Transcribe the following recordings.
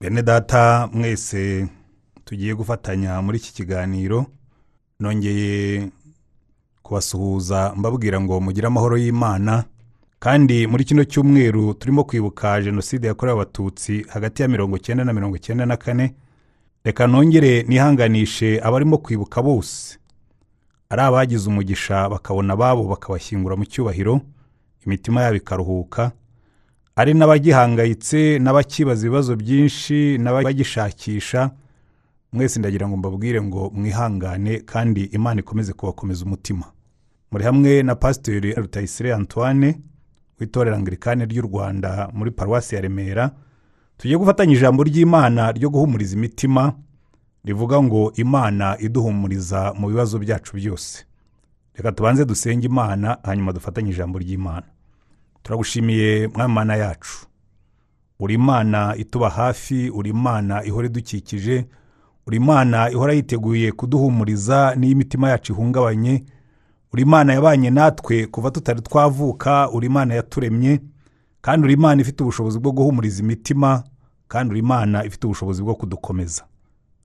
bene data mwese tugiye gufatanya muri iki kiganiro. Nongeye kubasuhuza mbabwira ngo mugire amahoro y'imana kandi muri kino cyumweru turimo kwibuka jenoside yakorewe abatutsi hagati ya mirongo icyenda na mirongo icyenda na kane. Reka nongere nihanganishe abarimo kwibuka bose. Ari abagize umugisha bakabona ababo bakabashyingura mu cyubahiro imitima yabo ikaruhuka ari n'abagihangayitse n'abakibaza ibibazo byinshi n'abagishakisha mwese ndagira ngo mbabwire ngo mwihangane kandi imana ikomeze kubakomeza umutima. Muri hamwe na pasiteri rutayisire antoine w'itorero angirikani ry'u rwanda muri paruwasi ya remera tugiye gufatanya ijambo ry'imana ryo guhumuriza imitima rivuga ngo imana iduhumuriza mu bibazo byacu byose. Reka tubanze dusenge imana hanyuma dufatanye ijambo ry'imana. Turagushimiye mwamana yacu. Uri imana ituba hafi uri imana ihora idukikije uri imana ihora yiteguye kuduhumuriza n'iyo imitima yacu ihungabanye uri imana yabanye natwe kuva tutari twavuka uri imana yaturemye kandi uri imana ifite ubushobozi bwo guhumuriza imitima kandi uri imana ifite ubushobozi bwo kudukomeza.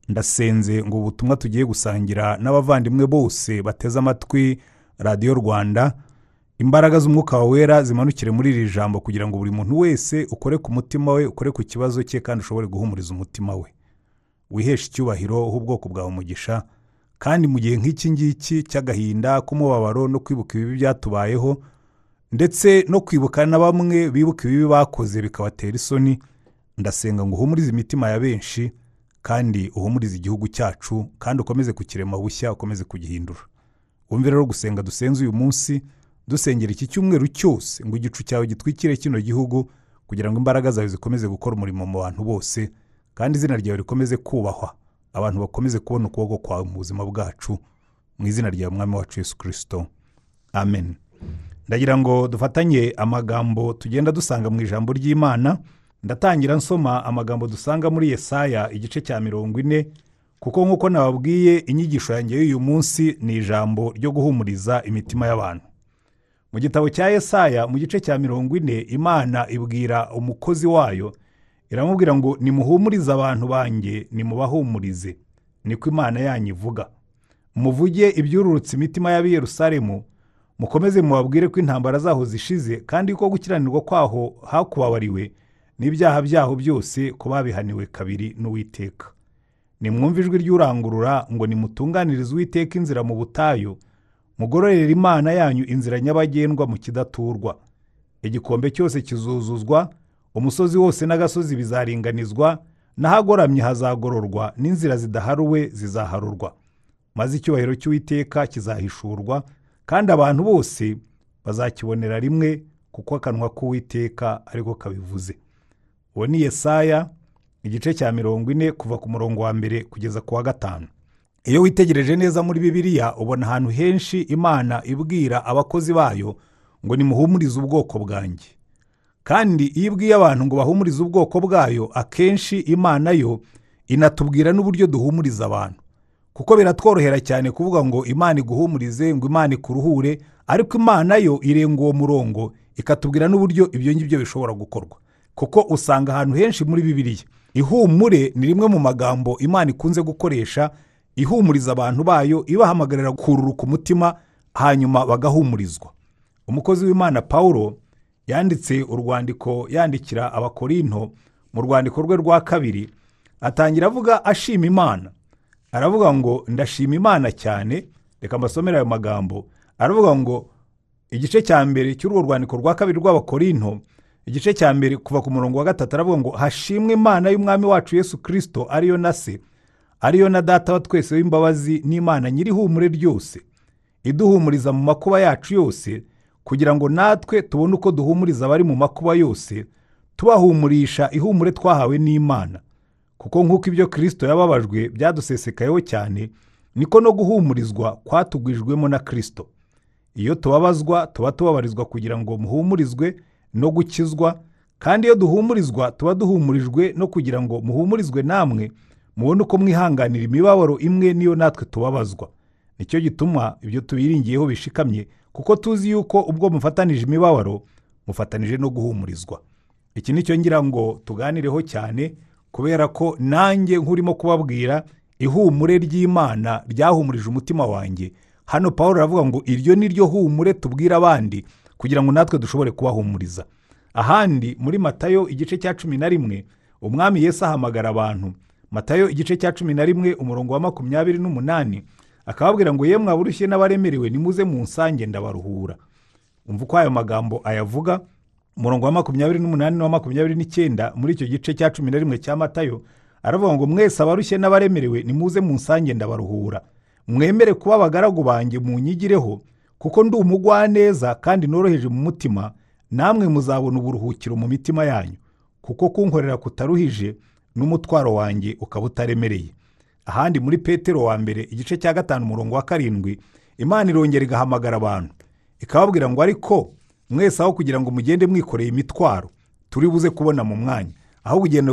Ndasenze ngo ubutumwa tugiye gusangira n'abavandimwe bose bateze amatwi radiyo rwanda imbaraga z'umwuka wa wera zimanukire muri iri jambo kugira ngo buri muntu wese ukore ku mutima we ukore ku kibazo cye kandi ushobore guhumuriza umutima we. Wiheshe icyubahiro ubwoko bwawe umugisha kandi mu gihe nk'iki ngiki cy'agahinda k'umubabaro no kwibuka ibibi byatubayeho ndetse no kwibuka na bamwe bibuka ibibi bakoze bikabatera isoni ndasenga ngo uhumurize imitima ya benshi kandi uhumurize igihugu cyacu kandi ukomeze kukirema bushya ukomeze kugihindura. Wumve rero gusenga dusenze uyu munsi dusengera iki cyumweru cyose ngo igicu cyawe gitwikire kino gihugu kugira ngo imbaraga zawe zikomeze gukora umurimo mu bantu bose kandi izina ryawe rikomeze kubahwa abantu bakomeze kubona ukuboko kwawe mu buzima bwacu mu izina rya mwami wacu Yesu kirisito amen. Ndagira ngo dufatanye amagambo tugenda dusanga mu ijambo ry'imana ndatangira nsoma amagambo dusanga muri yesaya igice cya mirongo ine kuko nk'uko nababwiye inyigisho yanjye y'uyu munsi ni ijambo ryo guhumuriza imitima y'abantu. Mu gitabo cya yesaya mu gice cya mirongo ine imana ibwira umukozi wayo iramubwira ngo nimuhumurize abantu banjye nimubahumurize. Niko imana yanyu ivuga. Muvuge ibyururutse imitima y'ab'i Yerusalemu mukomeze mubabwire ko intambara zaho zishize kandi ko gukiranirwa kwaho hakubabariwe n'ibyaha byaho byose ko babihaniwe kabiri n'uwiteka. Nimwumve ijwi ry'urangurura ngo nimutunganirize uwiteka inzira mu butayu mugororere imana yanyu inzira nyabagendwa mu kidaturwa. Igikombe cyose kizuzuzwa umusozi wose n'agasozi bizaringanizwa n'ahagoramye hazagororwa n'inzira zidaharuwe zizaharurwa. Maze icyubahiro cy'uwiteka kizahishurwa kandi abantu bose bazakibonera rimwe kuko akanwa k'uwiteka ariko kabivuze. Uwo ni yesaya igice cya mirongo ine kuva ku murongo wa mbere kugeza ku wa gatanu. Iyo witegereje neza muri bibiliya ubona ahantu henshi imana ibwira abakozi bayo ngo nimuhumurize ubwoko bwanjye. Kandi iyo ibwiye abantu ngo bahumurize ubwoko bwayo akenshi imana yo inatubwira n'uburyo duhumuriza abantu. Kuko biratworohera cyane kuvuga ngo imana iguhumurize ngo imana ikuruhure ariko imana yo irenga uwo murongo ikatubwira n'uburyo ibyo ngibyo bishobora gukorwa. Kuko usanga ahantu henshi muri bibiliya ihumure ni rimwe mu magambo imana ikunze gukoresha ihumuriza abantu bayo ibahamagarira kururuka umutima hanyuma bagahumurizwa. Umukozi w'imana paul yanditse urwandiko yandikira abakorinto mu rwandiko rwe rwa kabiri atangira avuga ashima imana. Aravuga ngo ndashima imana cyane. Reka mbasomere ayo magambo. Aravuga ngo igice cya mbere cy'urwo rwandiko rwa kabiri rw'abakorinto igice cya mbere kuva ku murongo wa gatatu aravuga ngo hashimwe imana y'umwami wacu yesu kirisito ariyo na se ariyo na data wa twese w'imbabazi n'imana nyir'ihumure ryose. Iduhumuriza mu makuba yacu yose kugira ngo natwe tubone uko duhumuriza abari mu makuba yose tubahumurisha ihumure twahawe n'imana. Kuko nk'uko ibyo kirisito yababajwe byadusesekayeho cyane niko no guhumurizwa kwatugwijwemo na kirisito iyo tubabazwa tuba tubabarizwa kugira ngo muhumurizwe no gukizwa kandi iyo duhumurizwa tuba duhumurijwe no kugira ngo muhumurizwe namwe mubone uko mwihanganira imibabaro imwe niyo natwe tubabazwa. Nicyo gituma ibyo tubiringiyeho bishikamye kuko tuzi yuko ubwo mufatanije imibabaro mufatanije no guhumurizwa. Iki ni cyo ngira ngo tuganireho cyane kubera ko nanjye nk'urimo kubabwira ihumure ry'imana ryahumurije umutima wanjye. Hano paul aravuga ngo iryo ni ryo humure tubwira abandi kugira ngo natwe dushobore kubahumuriza. Ahandi muri matayo igice cya cumi na rimwe umwami Yesu ahamagara abantu matayo igice cya cumi na rimwe umurongo wa makumyabiri n'umunani. Akababwira ngo yemwe aburushye n'abaremerewe nimuze mu nsange ndabaruhura. Umva uko ayo magambo ayavuga. Umurongo wa makumyabiri n'umunani n'uwa makumyabiri n'icyenda muri icyo gice cya cumi na rimwe cya matayo aravuga ngo mwese abarushye n'abaremerewe nimuze mu nsange ndabaruhura. Mwemere kuba abagaragu banjye munyigireho kuko ndi umugwaneza kandi noroheje mu mutima. Namwe muzabona uburuhukiro mu mitima yanyu. Kuko kunkorera kutaruhije n'umutwaro wanjye ukaba utaremereye. Ahandi muri petero wa mbere igice cya gatanu umurongo wa karindwi imana irongera igahamagara abantu. Ikababwira ngo ariko mwese aho kugira ngo mugende mwikoreye imitwaro turi buze kubona mu mwanya. Aho kugira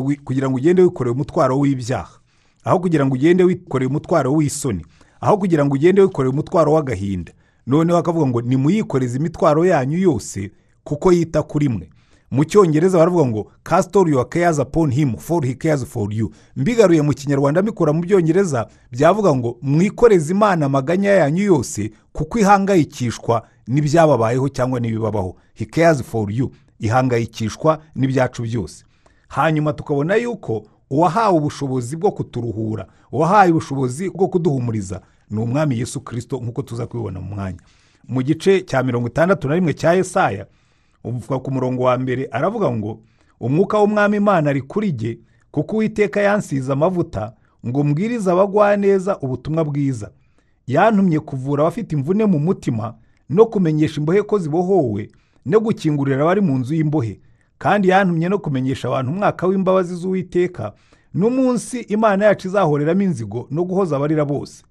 ngo ugende wikoreye umutwaro w'ibyaha. Aho kugira ngo ugende wikoreye umutwaro w'isoni. Aho kugira ngo ugende wikoreye umutwaro w'agahinda. Noneho akavuga ngo nimuyikoreze imitwaro yanyu yose kuko yita kuri mwe. Mu cyongereza baravuga ngo castor your cares upon him for he cares for you. Mbigaruye mu kinyarwanda mbikura mu byongereza byavuga ngo mwikoreze imana amaganya yanyu yose kuko ihangayikishwa n'ibyababayeho cyangwa n'ibibabaho. He cares for you. Ihangayikishwa n'ibyacu byose. Hanyuma tukabona yuko uwahawe ubushobozi bwo kuturuhura uwahawe ubushobozi bwo kuduhumuriza ni umwami yesu kirisito nk'uko tuza kubibona mu mwanya. Mu gice cya mirongo itandatu na rimwe cya esaya uvuga ku murongo wa mbere aravuga ngo umwuka w'umwami imana ari kuri jye kuko uwiteka yansize amavuta ngo mbwirize abagwaneza ubutumwa bwiza. Yantumye kuvura abafite imvune mu mutima no kumenyesha imbohe ko zibohowe no gukingurira abari mu nzu y'imbohe. Kandi yantumye no kumenyesha abantu umwaka w'imbabazi z'uwiteka n'umunsi imana yacu izahoreramo inzigo no guhoza abarira bose.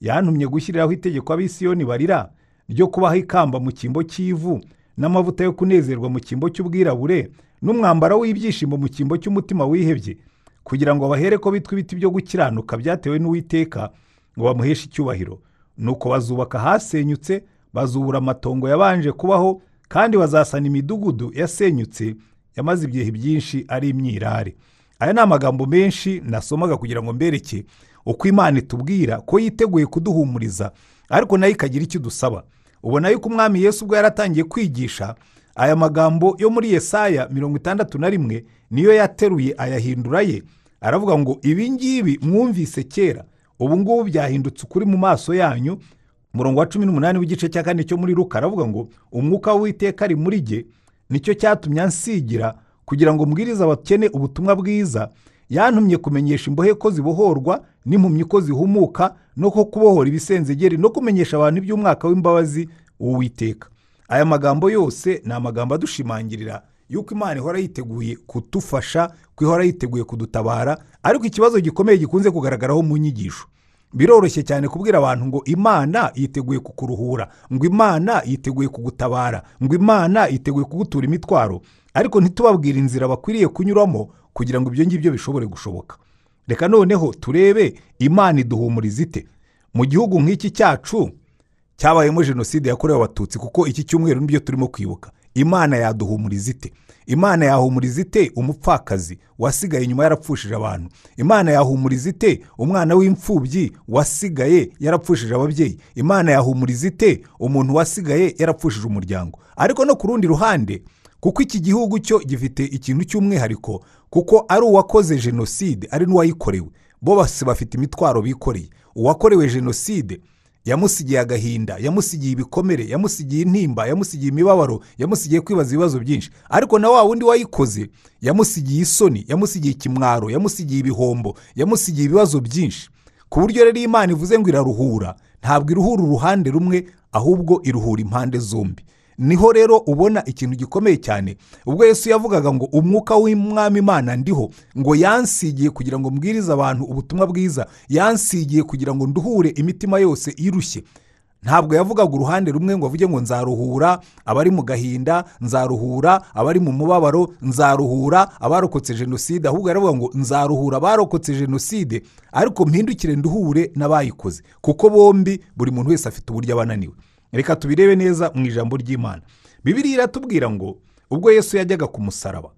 Yantumye gushyiriraho itegeko ab'isiyoni barira ryo kubaho ikamba mu cyimbo cy'ivu n'amavuta yo kunezerwa mu cyimbo cy'ubwirabure n'umwambaro w'ibyishimo mu cyimbo cy'umutima wihebye. Kugira ngo bahere ko bitwa ibiti byo gukiranuka byatewe n'uwiteka ngo bamuheshe icyubahiro. Nuko bazubaka ahasenyutse bazubura amatongo yabanje kubaho kandi bazasana imidugudu yasenyutse yamaze ibihe byinshi ari imyirare. Aya ni amagambo menshi nasomaga kugira ngo mbereke uko imana itubwira ko yiteguye kuduhumuriza ariko na yo ikagira icyo idusaba. Ubona yuko umwami Yesu ubwo yaratangiye kwigisha aya magambo yo muri Yesaya mirongo itandatu na rimwe niyo yateruye ayahindura ye aravuga ngo ibi ngibi mwumvise kera. Ubu ngubu byahindutse ukuri mu maso yanyu. Umurongo wa cumi n'umunani w'igice cya kane cyo muri ruka aravuga ngo umwuka w'iteka ari muri jye ni cyo cyatumye ansigira kugira ngo mbwirize abakene ubutumwa bwiza. Yantumye kumenyesha imbohe ko zibohorwa n'impumyi ko zihumuka no ko kubohora ibisenzegeri no kumenyesha abantu iby'umwaka w'imbabazi w'uwiteka. Aya magambo yose ni amagambo adushimangirira yuko imana ihora yiteguye kudufasha ko ihora yiteguye kudutabara ariko ikibazo gikomeye gikunze kugaragaraho mu nyigisho. Biroroshye cyane kubwira abantu ngo imana yiteguye kukuruhura ngo imana yiteguye kugutabara ngo imana yiteguye kugutura imitwaro ariko ntitubabwire inzira bakwiriye kunyuramo kugira ngo ibyo ngibyo bishobore gushoboka. Reka noneho turebe imana iduhumuriza ite? Mu gihugu nk'iki cyacu cyabayemo jenoside yakorewe abatutsi kuko iki cyumweru ni byo turimo kwibuka. Imana yaduhumuriza ite? Imana yahumuriza ite umupfakazi wasigaye inyuma yarapfushije abantu? Imana yahumuriza ite umwana w'imfubyi wasigaye yarapfushije ababyeyi? Imana yahumuriza ite umuntu wasigaye yarapfushije umuryango? Ariko no ku rundi ruhande kuko iki gihugu cyo gifite ikintu cy'umwihariko kuko ari uwakoze jenoside ari n'uwayikorewe. Bo bose bafite imitwaro bikoreye. Uwakorewe jenoside yamusigiye agahinda yamusigiye ibikomere yamusigiye intimba yamusigiye imibabaro yamusigiye kwibaza ibibazo byinshi. Ariko na wa wundi wayikoze yamusigiye isoni yamusigiye ikimwaro yamusigiye ibihombo yamusigiye ibibazo byinshi. Ku buryo rero imana ivuze ngo iraruhura ntabwo iruhura uruhande rumwe ahubwo iruhura impande zombi. Ni ho rero ubona ikintu gikomeye cyane. Ubwo Yesu yavugaga ngo umwuka w'umwami imana ndiho ngo yansigiye kugira ngo mbwirize abantu ubutumwa bwiza. Yansigiye kugira ngo nduhure imitima yose irushye. Ntabwo yavugaga uruhande rumwe ngo avuge ngo nzaruhura abari mu gahinda nzaruhura abari mu mubabaro nzaruhura abarokotse jenoside. Ahubwo yaravuga ngo nzaruhura abarokotse jenoside ariko mpindukire nduhure n'abayikoze. Kuko bombi buri muntu wese afite uburyo aba ananiwe reka tubirebe neza mu ijambo ry'imana. Bibiriya iratubwira ngo ubwo yesu yajyaga ku musaraba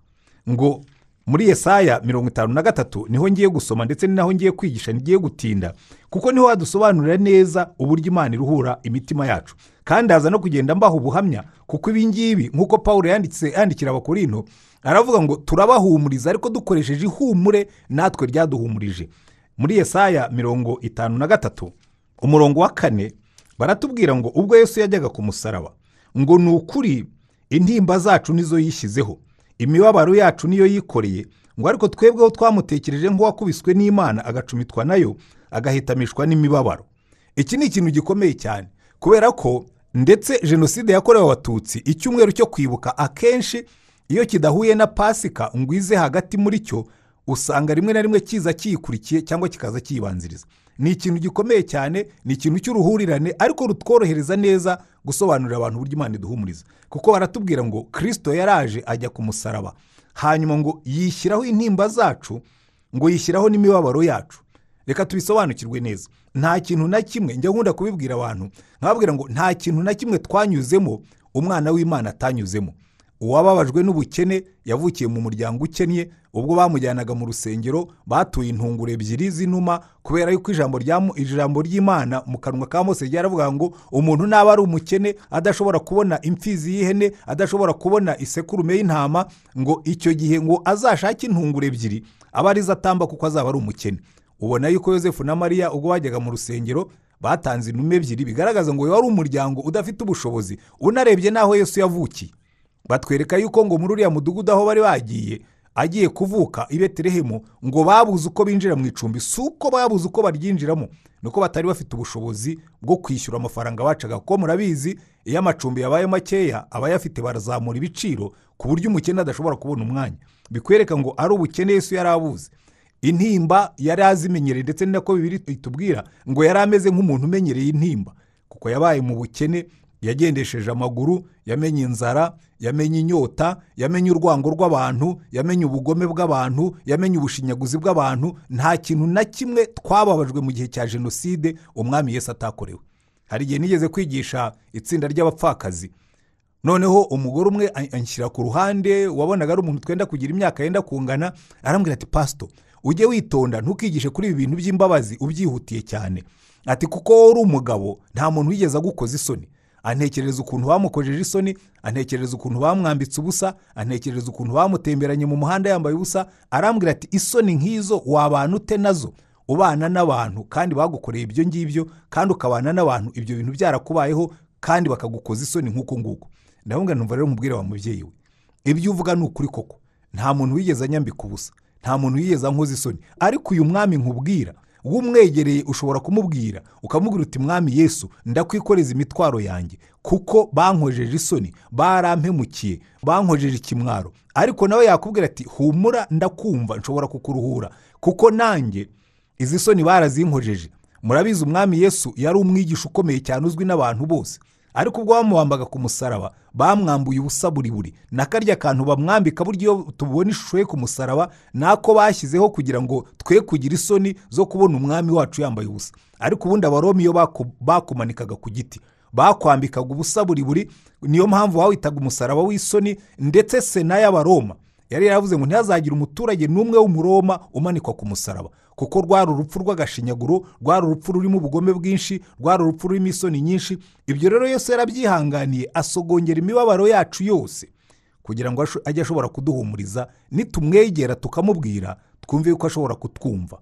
ngo muri yesaya mirongo itanu na gatatu ni ho ngiye gusoma ndetse ni naho ngiye kwigisha ngiye gutinda kuko ni ho hadusobanurira neza uburyo imana iruhura imitima yacu. Kandi haza no kugenda mbaha ubuhamya kuko ibi ngibi nk'uko paul yanditse yandikira abakorino aravuga ngo turabahumuriza ariko dukoresheje ihumure natwe ryaduhumurije. Muri yesaya mirongo itanu na gatatu umurongo wa kane baratubwira ngo ubwo yesu yajyaga ku musaraba ngo ni ukuri intimba zacu nizo yishyizeho imibabaro yacu niyo yikoreye ngo ariko twebweho twamutekereje nk'uwakubiswe n'imana agacumitwa na yo agahitamishwa n'imibabaro. Iki ni ikintu gikomeye cyane kubera ko ndetse jenoside yakorewe abatutsi icyumweru cyo kwibuka akenshi iyo kidahuye na pasika ngo ize hagati muri cyo usanga rimwe na rimwe kiza kiyikurikiye cyangwa kikaza kiyibanziriza. Ni ikintu gikomeye cyane ni ikintu cy'uruhurirane ariko rutworohereza neza gusobanurira abantu uburyo imana iduhumuriza. Kuko baratubwira ngo kirisito yaraje ajya ku musaraba. Hanyuma ngo yishyiraho intimba zacu ngo yishyiraho n'imibabaro yacu. Reka tubisobanukirwe neza. Nta kintu na kimwe njya nkunda kubibwira abantu nkababwira ngo nta kintu na kimwe twanyuzemo umwana w'imana atanyuzemo. Uwababajwe n'ubukene yavukiye mu muryango ukennye ubwo bamujyanaga mu rusengero batuye intunguro ebyiri z'inuma kubera yuko ijambo ry'imana mu kanwa ka mose ryaravuga ngo umuntu naba ari umukene adashobora kubona imfizi y'ihene adashobora kubona isekurume y'intama ngo icyo gihe ngo azashake intunguro ebyiri aba ari zo atamba kuko azaba ari umukene. Ubona yuko yosefu na mariya ubwo bajyaga mu rusengero batanze inuma ebyiri bigaragaza ngo wari umuryango udafite ubushobozi unarebye n'aho yesu yavukiye. Batwereka yuko ngo muri uriya mudugudu aho bari bagiye agiye kuvuka i betelehemu ngo babuze uko binjira mu icumbi. Si uko babuze uko baryinjiramo ni uko batari bafite ubushobozi bwo kwishyura amafaranga bacaga. Kuko murabizi iyo amacumbi yabaye makeya abayafite barazamura ibiciro ku buryo umukene adashobora kubona umwanya. Bikwereka ngo ari ubukene Yesu yari abuze. Intimba yari azimenyereye ndetse ni nako bibiri itubwira ngo yari ameze nk'umuntu umenyereye intimba. Kuko yabaye mu bukene yagendesheje amaguru yamenye inzara yamenye inyota yamenye urwango rw'abantu yamenye ubugome bw'abantu yamenye ubushinyaguzi bw'abantu. Nta kintu na kimwe twababajwe mu gihe cya jenoside umwami Yesu atakorewe. Hari igihe nigeze kwigisha itsinda ry'abapfakazi. Noneho umugore umwe anshyira ku ruhande wabonaga ari umuntu twenda kugira imyaka yenda kungana arambwira ati pasito ujye witonda ntukigishe kuri ibi bintu by'imbabazi ubyihutiye cyane. Ati kuko wowe uri umugabo nta muntu wigeze agukoza isoni. Antekereza ukuntu bamukojeje isoni antekereza ukuntu bamwambitse ubusa antekereza ukuntu bamutemberanye mu muhanda yambaye ubusa arambwira ati isoni nk'izo wabana ute na zo? Ubana n'abantu kandi bagukoreye ibyo ngibyo kandi ukabana n'abantu ibyo bintu byarakubayeho kandi bakagukoza isoni nk'uko nguko. Ndabona numva rero mubwire wa mubyeyi we. Ibyo uvuga ni ukuri koko? Nta muntu wigeze anyambika ubusa nta muntu wigeze ankoza isoni. Ariko uyu mwami nkubwira umwegereye ushobora kumubwira ukamubwira uti mwami yesu ndakwikoreza imitwaro yanjye. Kuko bankojeje isoni barampemukiye bankojeje ikimwaro. Ariko nawe yakubwira ati humura ndakumva nshobora kukuruhura. Kuko nanjye izi soni barazinkojeje. Murabizi umwami yesu yari umwigisha ukomeye cyane uzwi n'abantu bose. Ariko ubwo bamuwambaga ku musaraba bamwambuye ubusa buri buri. Na karya kantu bamwambika burya iyo tubona ishusho ye ku musaraba nako bashyizeho kugira ngo twe kugira isoni zo kubona umwami wacu yambaye ubusa. Ariko ubundi abaroma iyo bakumanikaga ku giti bakwambikaga ubusa buri buri niyo mpamvu bawitaga umusaraba w'isoni ndetse sena y'abaroma yari yaravuze ngo ntihazagire umuturage n'umwe w'umuroma umanikwa ku musaraba. Kuko rwari urupfu rw'agashinyaguro rwari urupfu rurimo ubugome bwinshi rwari urupfu rurimo isoni nyinshi. Ibyo rero yose yarabyihanganiye asogongera imibabaro yacu yose. Kugira ngo ajye ashobora kuduhumuriza nitumwegera tukamubwira twumve yuko ashobora kutwumva.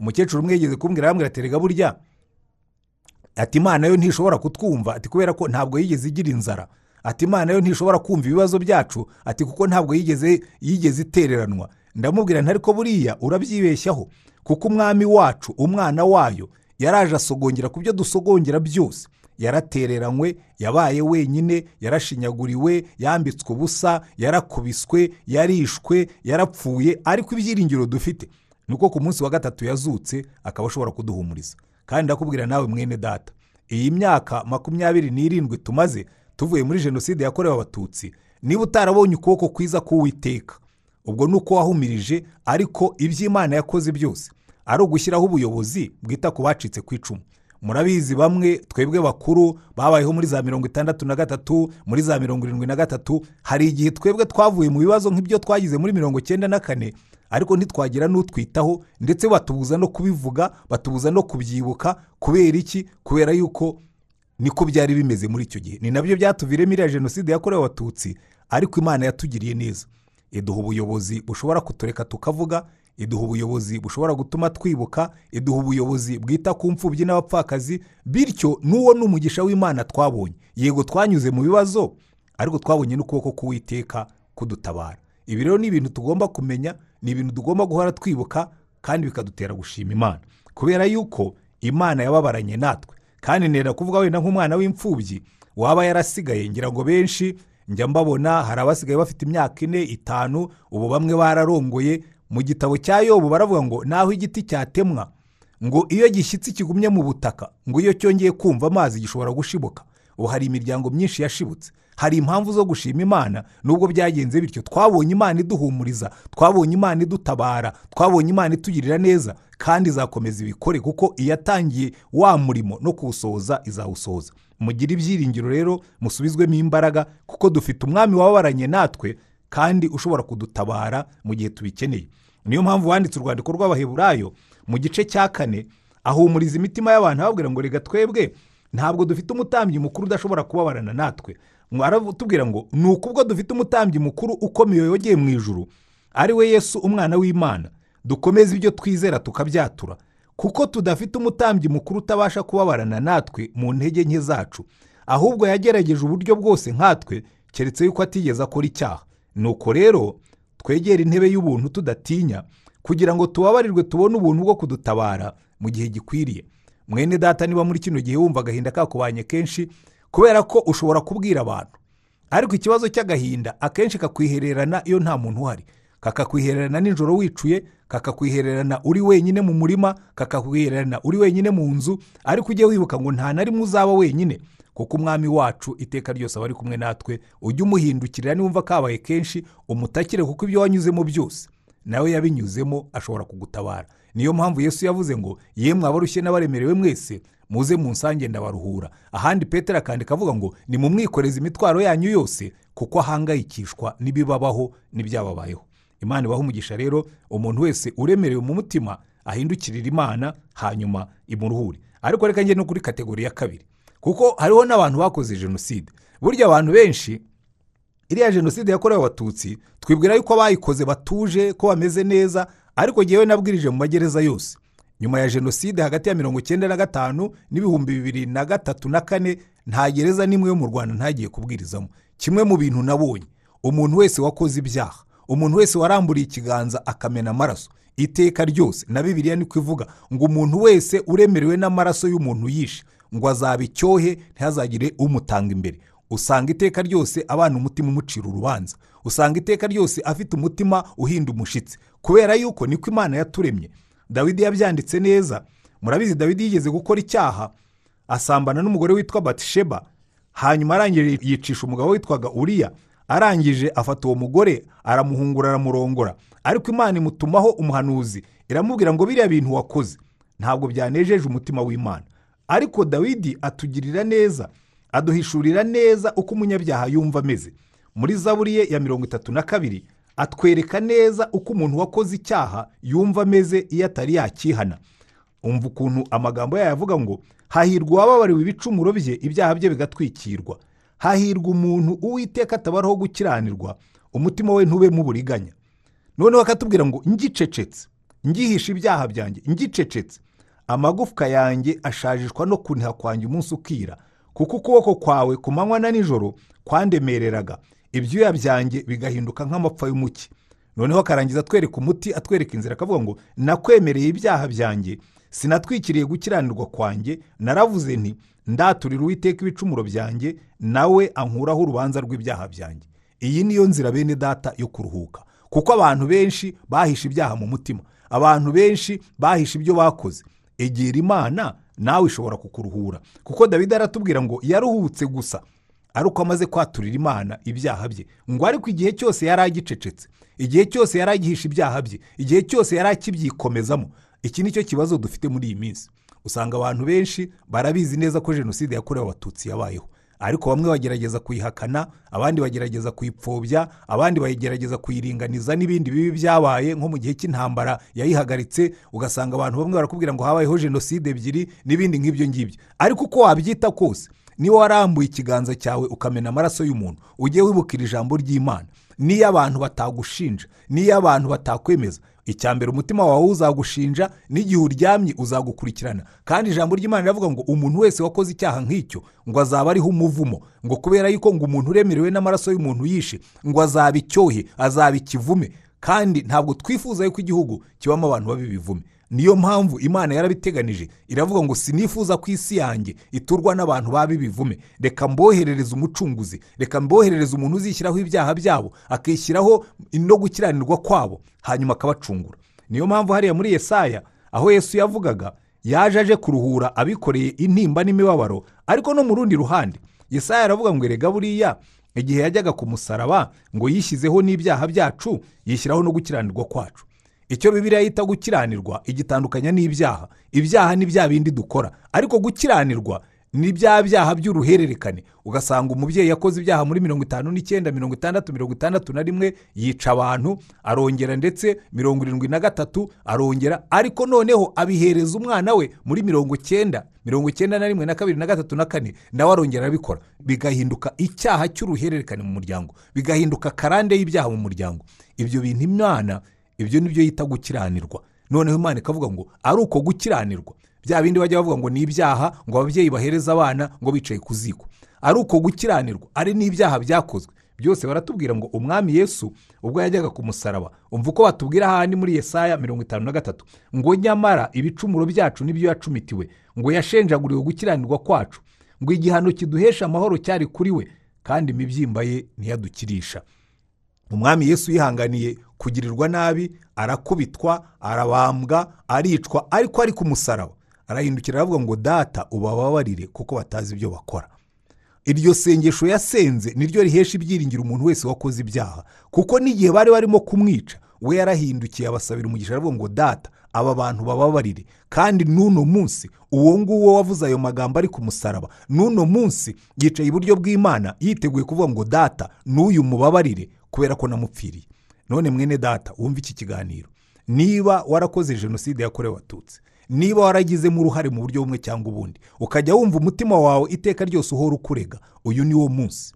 Umukecuru umwe yigeze kumbwira arambwira ati burya. Ati imana yo ntishobora kutwumva. Ati kubera ko ntabwo yigeze igira inzara. Ati imana yo ntishobora kumva ibibazo byacu. Ati kuko ntabwo yigeze yigeze itereranwa. Ndamubwira ntariko buriya urabyibeshyaho. Kuko umwami wacu umwana wayo yaraje asogongera ku byo dusogongera byose. Yaratereranywe yabaye wenyine yarashinyaguriwe yambitswe ubusa yarakubiswe yarishwe yarapfuye ariko ibyiringiro dufite. Ni uko ku munsi wa gatatu yazutse akaba ashobora kuduhumuriza. Kandi ndakubwira nawe mwene data iyi myaka makumyabiri n'irindwi tumaze tuvuye muri jenoside yakorewe abatutsi niba utarabonye ukuboko kwiza k'uwiteka. Ubwo ni uko wahumirije ariko iby'imana yakoze byose. Ari ugushyiraho ubuyobozi bwita ku bacitse ku icumu. Murabizi bamwe twebwe bakuru babayeho muri za mirongo itandatu na gatatu muri za mirongo irindwi na gatatu. Hari igihe twebwe twavuye mu bibazo nk'ibyo twagize muri mirongo icyenda na kane ariko ntitwagira n'utwitaho ndetse batubuza no kubivuga batubuza no kubyibuka kubera iki? Kubera yuko niko byari bimeze muri icyo gihe. Ni na byo byatuviremo iriya jenoside yakorewe abatutsi ariko imana yatugiriye neza. Iduha ubuyobozi bushobora kutureka tukavuga iduha ubuyobozi bushobora gutuma twibuka iduha ubuyobozi bwita ku mfubyi n'abapfakazi bityo n'uwo ni umugisha w'imana twabonye. Yego twanyuze mu bibazo ariko twabonye n'ukuboko k'uwiteka kudutabara. Ibi rero ni ibintu tugomba kumenya ni ibintu tugomba guhora twibuka kandi bikadutera gushima imana. Kubera yuko imana yababaranye natwe. Kandi ntera kuvuga wenda nk'umwana w'imfubyi waba yarasigaye ngira ngo benshi njya mbabona hari abasigaye bafite imyaka ine itanu ubu bamwe bararongoye. Mu gitabo cya yobu baravuga ngo naho igiti cyatemwa. Ngo iyo gishyitsi kigumye mu butaka ngo iyo cyongeye kumva amazi gishobora gushibuka. Ubu hari imiryango myinshi yashibutse. Hari impamvu zo gushima imana nubwo byagenze bityo. Twabonye imana iduhumuriza twabonye imana idutabara twabonye imana itugirira neza kandi izakomeza ibikore kuko iyatangiye wa murimo no kuwusohoza izawusohoza. Mugire ibyiringiro rero musubizwemo imbaraga kuko dufite umwami wababaranye natwe kandi ushobora kudutabara mu gihe tubikeneye. Niyo mpamvu wanditse urwandiko rw'abaheburayo mu gice cya kane ahumuriza imitima y'abantu ababwira ngo reka twebwe ntabwo dufite umutambyi mukuru udashobora kubabarana natwe. Aratubwira ngo ni ukubwo dufite umutambyi mukuru ukomeye yogeye mu ijuru ari we yesu umwana w'imana. Dukomeze ibyo twizera tukabyatura. Kuko tudafite umutambyi mukuru utabasha kubabarana natwe mu ntege nke zacu. Ahubwo yagerageje uburyo bwose nkatwe keretse yuko atigeze akora icyaha. Nuko rero twegera intebe y'ubuntu tudatinya kugira ngo tubabarirwe tubone ubuntu bwo kudutabara mu gihe gikwiriye. Mwene data niba muri kino gihe wumva agahinda kakubanye kenshi kubera ko ushobora kubwira abantu. Ariko ikibazo cy'agahinda akenshi kakwihererana iyo nta muntu uhari. Kakakwihererana nijoro wicuye kakakwihererana uri wenyine mu murima kakakwihererana uri wenyine mu nzu ariko ujye wibuka ngo nta na rimwe uzaba wenyine kuko umwami wacu iteka ryose aba ari kumwe natwe ujye umuhindukirira niwumva kabaye kenshi umutakire kuko ibyo wanyuzemo byose nawe yabinyuzemo ashobora kugutabara. Niyo mpamvu yesu yavuze ngo yemwe abarushye n'abaremerewe mwese muze mu nsange ndabaruhura. Ahandi petero akandika avuga ngo nimumwikoreze imitwaro yanyu yose kuko ahangayikishwa n'ibibabaho n'ibyababayeho. Imana ibaha umugisha rero umuntu wese uremerewe mu mutima ahindukirira imana hanyuma imuruhure. Ariko reka njye no kuri kategori ya kabiri. Kuko hariho n'abantu bakoze jenoside. Burya abantu benshi iriya jenoside yakorewe abatutsi twibwira yuko abayikoze batuje ko bameze neza ariko ngewe nabwirije mu magereza yose. Nyuma ya jenoside hagati ya mirongo icyenda na gatanu n'ibihumbi bibiri na gatatu na kane nta gereza n'imwe yo mu rwanda ntagiye kubwirizamo. Kimwe mu bintu nabonye. Umuntu wese wakoze ibyaha. Umuntu wese waramburiye ikiganza akamena amaraso. Iteka ryose na bibiliya niko ivuga ngo umuntu wese uremerewe n'amaraso y'umuntu yishe ngo azaba icyohe ntihazagire umutanga imbere. Usanga iteka ryose abana umutima umucira urubanza. Usanga iteka ryose afite umutima uhinda umushyitsi kubera yuko niko imana yaturemye dawidi yabyanditse neza murabizi dawidi yigeze gukora icyaha asambana n'umugore witwa batisheba hanyuma arangije yicisha umugabo witwaga uriya arangije afata uwo mugore aramuhungura aramurongora. Ariko imana imutumaho umuhanuzi. Iramubwira ngo biriya bintu wakoze. Ntabwo byanejeje umutima w'imana. Ariko dawidi atugirira neza aduhishurira neza uko umunyabyaha yumva ameze. Muri zaburiye ya mirongo itatu na kabiri atwereka neza uko umuntu wakoze icyaha yumva ameze iyo atari yakihana. Umva ukuntu amagambo yayo avuga ngo hahirwa uwababariwe ibicumuro bye ibyaha bye bigatwikirwa. Hahirwa umuntu uwiteka atabaraho gukiranirwa umutima we ntubemo uburiganya noneho akatubwira ngo ngicecetse ngihishe ibyaha byanjye ngicecetse. Amagufwa yanjye ashajishwa no kuniha kwanjye umunsi ukira kuko ukuboko kwawe ku manywa na nijoro kwandemereraga. Ibyuya byanjye bigahinduka nk'amapfa y'umuki. Noneho akarangiza atwereka umuti atwereka inzira akavuga ngo nakwemereye ibyaha byanjye sinatwikiriye gukiranirwa kwanjye naravuze nti ndaturira uwiteka ibicumuro byanjye nawe ankuraho urubanza rw'ibyaha byanjye. Iyi niyo nzira bene data yo kuruhuka. Kuko abantu benshi bahishe ibyaha mu mutima. Abantu benshi bahishe ibyo bakoze. Egera imana nawe ishobora kukuruhura. Kuko dawidi aratubwira ngo yaruhutse gusa. Ari uko amaze kwaturira imana ibyaha bye. Ngo ariko igihe cyose yari agicecetse igihe cyose yari agihisha ibyaha bye igihe cyose yari akibyikomezamo iki ni cyo kibazo dufite muri iyi minsi. Usanga abantu benshi barabizi neza ko jenoside yakorewe abatutsi yabayeho. Ariko bamwe bagerageza kuyihakana abandi bagerageza kuyipfobya abandi bagerageza kuyiringaniza n'ibindi bibi byabaye nko mu gihe cy'intambara yayihagaritse ugasanga abantu bamwe barakubwira ngo habayeho jenoside ebyiri n'ibindi nk'ibyo ngibyo. Ariko uko wabyita kose niba warambuye ikiganza cyawe ukamena amaraso y'umuntu ujye wibukira ijambo ry'imana. Niyo abantu batagushinja niyo abantu batakwemeza icya mbere umutima wawe uzagushinja n'igihe uryamye uzagukurikirana. Kandi ijambo ry'imana riravuga ngo umuntu wese wakoze icyaha nk'icyo ngo azaba ariho umuvumo. Ngo kubera yuko ngo umuntu uremerewe n'amaraso y'umuntu yishe ngo azaba icyohe azaba ikivume. Kandi ntabwo twifuza yuko igihugu kibamo abantu babi bivume. Niyo mpamvu imana yarabiteganije iravuga ngo sinifuza ko isi yanjye iturwa n'abantu babi bivume. Reka mboherereze umucunguzi. Reka mboherereze umuntu uzishyiraho ibyaha byabo akishyiraho no gukiranirwa kwabo hanyuma akabacungura. Niyo mpamvu hariya muri yesaya aho yesu yavugaga yaje aje kuruhura abikoreye intimba n'imibabaro ariko no mu rundi ruhande. Yesaya aravuga ngo erega buriya igihe yajyaga ku musaraba ngo yishyizeho n'ibyaha byacu yishyiraho no gukiranirwa kwacu. Icyo bibiriya yita gukiranirwa igitandukanya n'ibyaha. Ibyaha ni bya bindi dukora. Ariko gukiranirwa ni bya byaha by'uruhererekane. Ugasanga umubyeyi yakoze ibyaha muri mirongo itanu n'icyenda mirongo itandatu mirongo itandatu na rimwe yica abantu arongera ndetse mirongo irindwi na gatatu arongera. Ariko noneho abihereza umwana we muri mirongo icyenda mirongo icyenda na rimwe na kabiri na gatatu na kane nawe arongera arabikora bigahinduka icyaha cy'uruhererekane mu muryango. Bigahinduka karande y'ibyaha mu muryango. Ibyo bintu imana ibyo ni byo yita gukiranirwa. Noneho imana ikavuga ngo ari uko gukiranirwa. Bya bindi bajya bavuga ngo ni ibyaha ngo ababyeyi bahereze abana ngo bicaye ku ziko. Ari uko gukiranirwa. Ari n'ibyaha byakozwe. Byose baratubwira ngo umwami yesu ubwo yajyaga ku musaraba. Umva uko batubwira ahandi muri yesaya mirongo itanu na gatatu. Ngo nyamara ibicumuro byacu ni byo yacumitiwe ngo yashenjaguriwe gukiranirwa kwacu ngo igihano kiduhesha amahoro cyari kuri we kandi imibyimba ye ntiyadukirisha. Umwami yesu yihanganiye kugirirwa nabi arakubitwa arabambwa aricwa ariko ari ku musaraba. Arahindukira aravuga ngo data ubababarire kuko batazi ibyo bakora. Iryo sengesho yasenze niryo rihesha ibyiringiro umuntu wese wakoze ibyaha kuko n'igihe bari barimo kumwica we yarahindukiye abasabira umugisha aravuga ngo data aba bantu bababarire. Kandi n'uno munsi uwo nguwo wavuze ayo magambo ari ku musaraba n'uno munsi yicaye iburyo bw'imana yiteguye kuvuga ngo data n'uyu mubabarire kubera ko namupfiriye. None mwene data wumva iki kiganiro. Niba warakoze jenoside yakorewe abatutsi niba waragizemo uruhare mu buryo bumwe cyangwa ubundi ukajya wumva umutima wawe iteka ryose uhora ukurega uyu ni wo munsi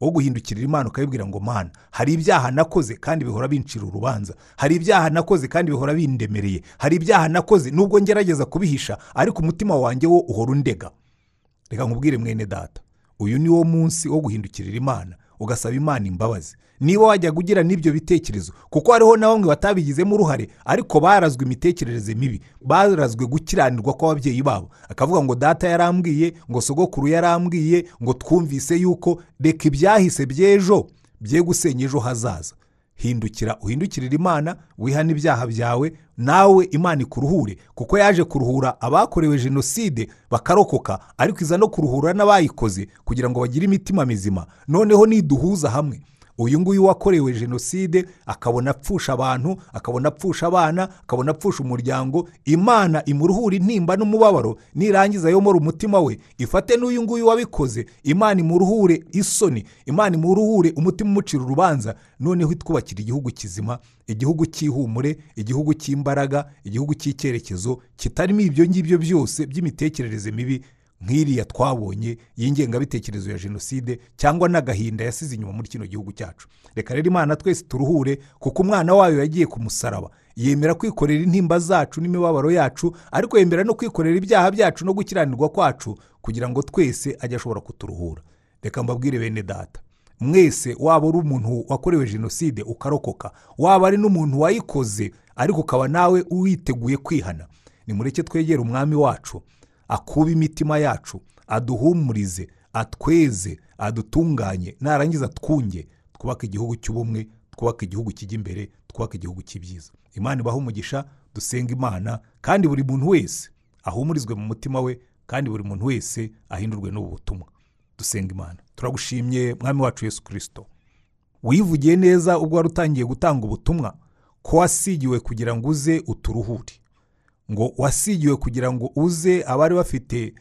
wo guhindukirira imana ukayibwira ngo mana hari ibyaha nakoze kandi bihora bincira urubanza hari ibyaha nakoze kandi bihora bindemereye hari ibyaha nakoze nubwo ngerageza kubihisha ariko umutima wanjye wo uhora undega. Reka nkubwire mwene data. Uyu ni wo munsi wo guhindukirira imana ugasaba imana imbabazi. Niba wajyaga ugira n'ibyo bitekerezo kuko hariho na bamwe batabigizemo uruhare ariko barazwe imitekerereze mibi. Barazwe gukiranirwa kw'ababyeyi babo. Akavuga ngo data yarambwiye ngo sogokuru yarambwiye ngo twumvise yuko reka ibyahise by'ejo bye gusenya ejo hazaza. Hindukira uhindukirire imana wihane ibyaha byawe nawe imana ikuruhure. Kuko yaje kuruhura abakorewe jenoside bakarokoka ariko iza no kuruhura n'abayikoze kugira ngo bagire imitima mizima. Noneho niduhuza hamwe. Uyu nguyu wakorewe jenoside akabona apfusha abantu akabona apfusha abana akabona apfusha umuryango. Imana imuruhure intimba n'umubabaro nirangiza yomora umutima we. Ifate n'uyu nguyu wabikoze imana imuruhure isoni imana imuruhure umutima umucira urubanza. Noneho itwubakira igihugu kizima igihugu cy'ihumure igihugu cy'imbaraga igihugu cy'icyerekezo kitarimo ibyo ngibyo byose by'imitekerereze mibi. Nk'iriya twabonye y'ingengabitekerezo ya jenoside cyangwa n'agahinda yasize inyuma muri kino gihugu cyacu. Reka rero imana twese turuhure kuko umwana wayo yagiye ku musaraba yemera kwikorera intimba zacu n'imibabaro yacu ariko yemera no kwikorera ibyaha byacu no gukiranirwa kwacu kugira ngo twese ajye ashobora kuturuhura. Reka mbabwire bene data mwese waba uri umuntu wakorewe jenoside ukarokoka waba ari n'umuntu wayikoze ariko ukaba nawe witeguye kwihana. Nimureke twegere umwami wacu akuba imitima yacu aduhumurize atweze adutunganye narangiza twunge twubake igihugu cy'ubumwe twubake igihugu kijya imbere twubake igihugu cy'ibyiza. Imana ibaha umugisha dusenga imana kandi buri muntu wese ahumurizwe mu mutima we kandi buri muntu wese ahindurwe n'ubu butumwa. Dusenga imana. Turagushimye mwami wacu yesu kirisito wivugiye neza ubwo wari utangiye gutanga ubutumwa ko wasigiwe kugira ngo uze uturuhure. Ngo wasigiwe kugira ngo uze abari bafite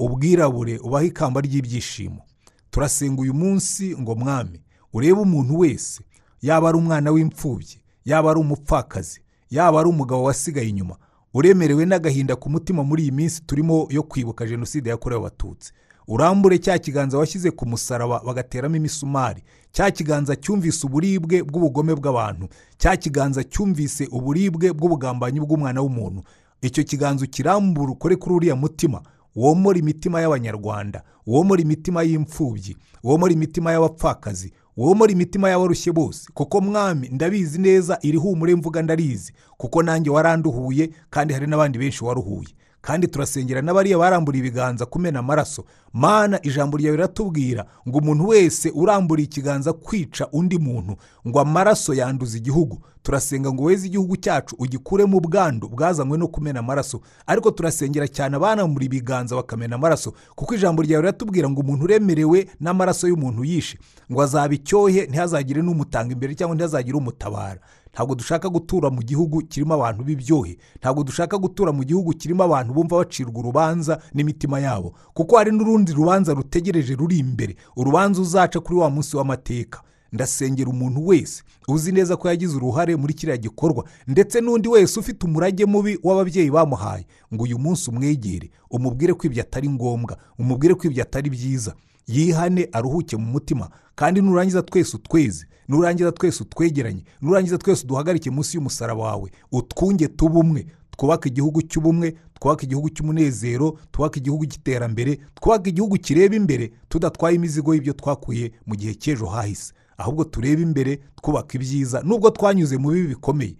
ubwirabure ubahe ikamba ry'ibyishimo. Turasenga uyu munsi ngo mwami urebe umuntu wese yaba ari umwana w'imfubyi yaba ari umupfakazi yaba ari umugabo wasigaye inyuma uremerewe n'agahinda ku mutima muri iyi minsi turimo yo kwibuka jenoside yakorewe abatutsi. Urambure cya kiganza washyize ku musaraba bagateramo imisumari cya kiganza cyumvise uburibwe bw'ubugome bw'abantu. Cya kiganza cyumvise uburibwe bw'ubugambanyi bw'umwana w'umuntu. Icyo kiganza ukirambura ukore kuri uriya mutima. Womora imitima y'abanyarwanda. Womora imitima y'imfubyi. Womora imitima y'abapfakazi. Womora imitima y'abarushye bose. Kuko mwami ndabizi neza iri humure mvuga ndarizi. Kuko nanjye waranduhuye kandi hari n'abandi benshi waruhuye. Kandi turasengera n'abariya barambura ibiganza kumena amaraso. Mana ijambo ryawe riratubwira ngo umuntu wese uramburiye ikiganza kwica undi muntu ngo amaraso yanduza igihugu. Turasenga ngo weze igihugu cyacu ugikuremo ubwandu bwazanywe no kumena amaraso. Ariko turasengera cyane abanambura ibiganza bakamena amaraso kuko ijambo ryawe riratubwira ngo umuntu uremerewe n'amaraso y'umuntu yishe. Ngo azaba icyohe ntihazagire n'umutanga imbere cyangwa ntihazagire umutabara. Ntabwo dushaka gutura mu gihugu kirimo abantu b'ibyohe. Ntabwo dushaka gutura mu gihugu kirimo abantu bumva bacirwa urubanza n'imitima yabo. Kuko hari n'urundi rubanza rutegereje ruri imbere. Urubanza uzaca kuri wa munsi w'amateka. Ndasengera umuntu wese uzi neza ko yagize uruhare muri kiriya gikorwa ndetse n'undi wese ufite umurage mubi w'ababyeyi bamuhaye. Ngo uyu munsi umwegere umubwire ko ibyo atari ngombwa umubwire ko ibyo atari byiza. Yihane aruhuke mu mutima kandi nurangiza twese utweze nurangiza twese utwegeranye nurangiza twese uduhagarike munsi y'umusaraba wawe utwunge tube umwe twubake igihugu cy'ubumwe twubake igihugu cy'umunezero twubake igihugu cy'iterambere twubake igihugu kireba imbere tudatwaye imizigo y'ibyo twakuye mu gihe cy'ejo hahise. Ahubwo turebe imbere twubaka ibyiza nubwo twanyuze mu bibi bikomeye.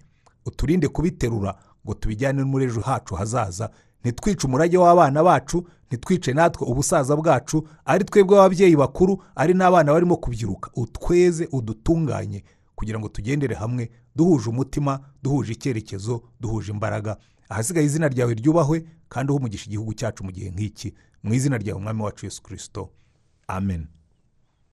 Uturinde kubiterura ngo tubijyane muri ejo hacu hazaza ntitwice umurage w'abana bacu ntitwice natwe ubusaza bwacu ari twebwe ababyeyi bakuru ari n'abana barimo kubyiruka. Utweze udutunganye kugira ngo tugendere hamwe duhuje umutima duhuje icyerekezo duhuje imbaraga. Ahasigaye izina ryawe ryubahwe kandi umugisha igihugu cyacu mu gihe nk'iki. Mu izina ryawe umwami wacu yesu kirisito amen.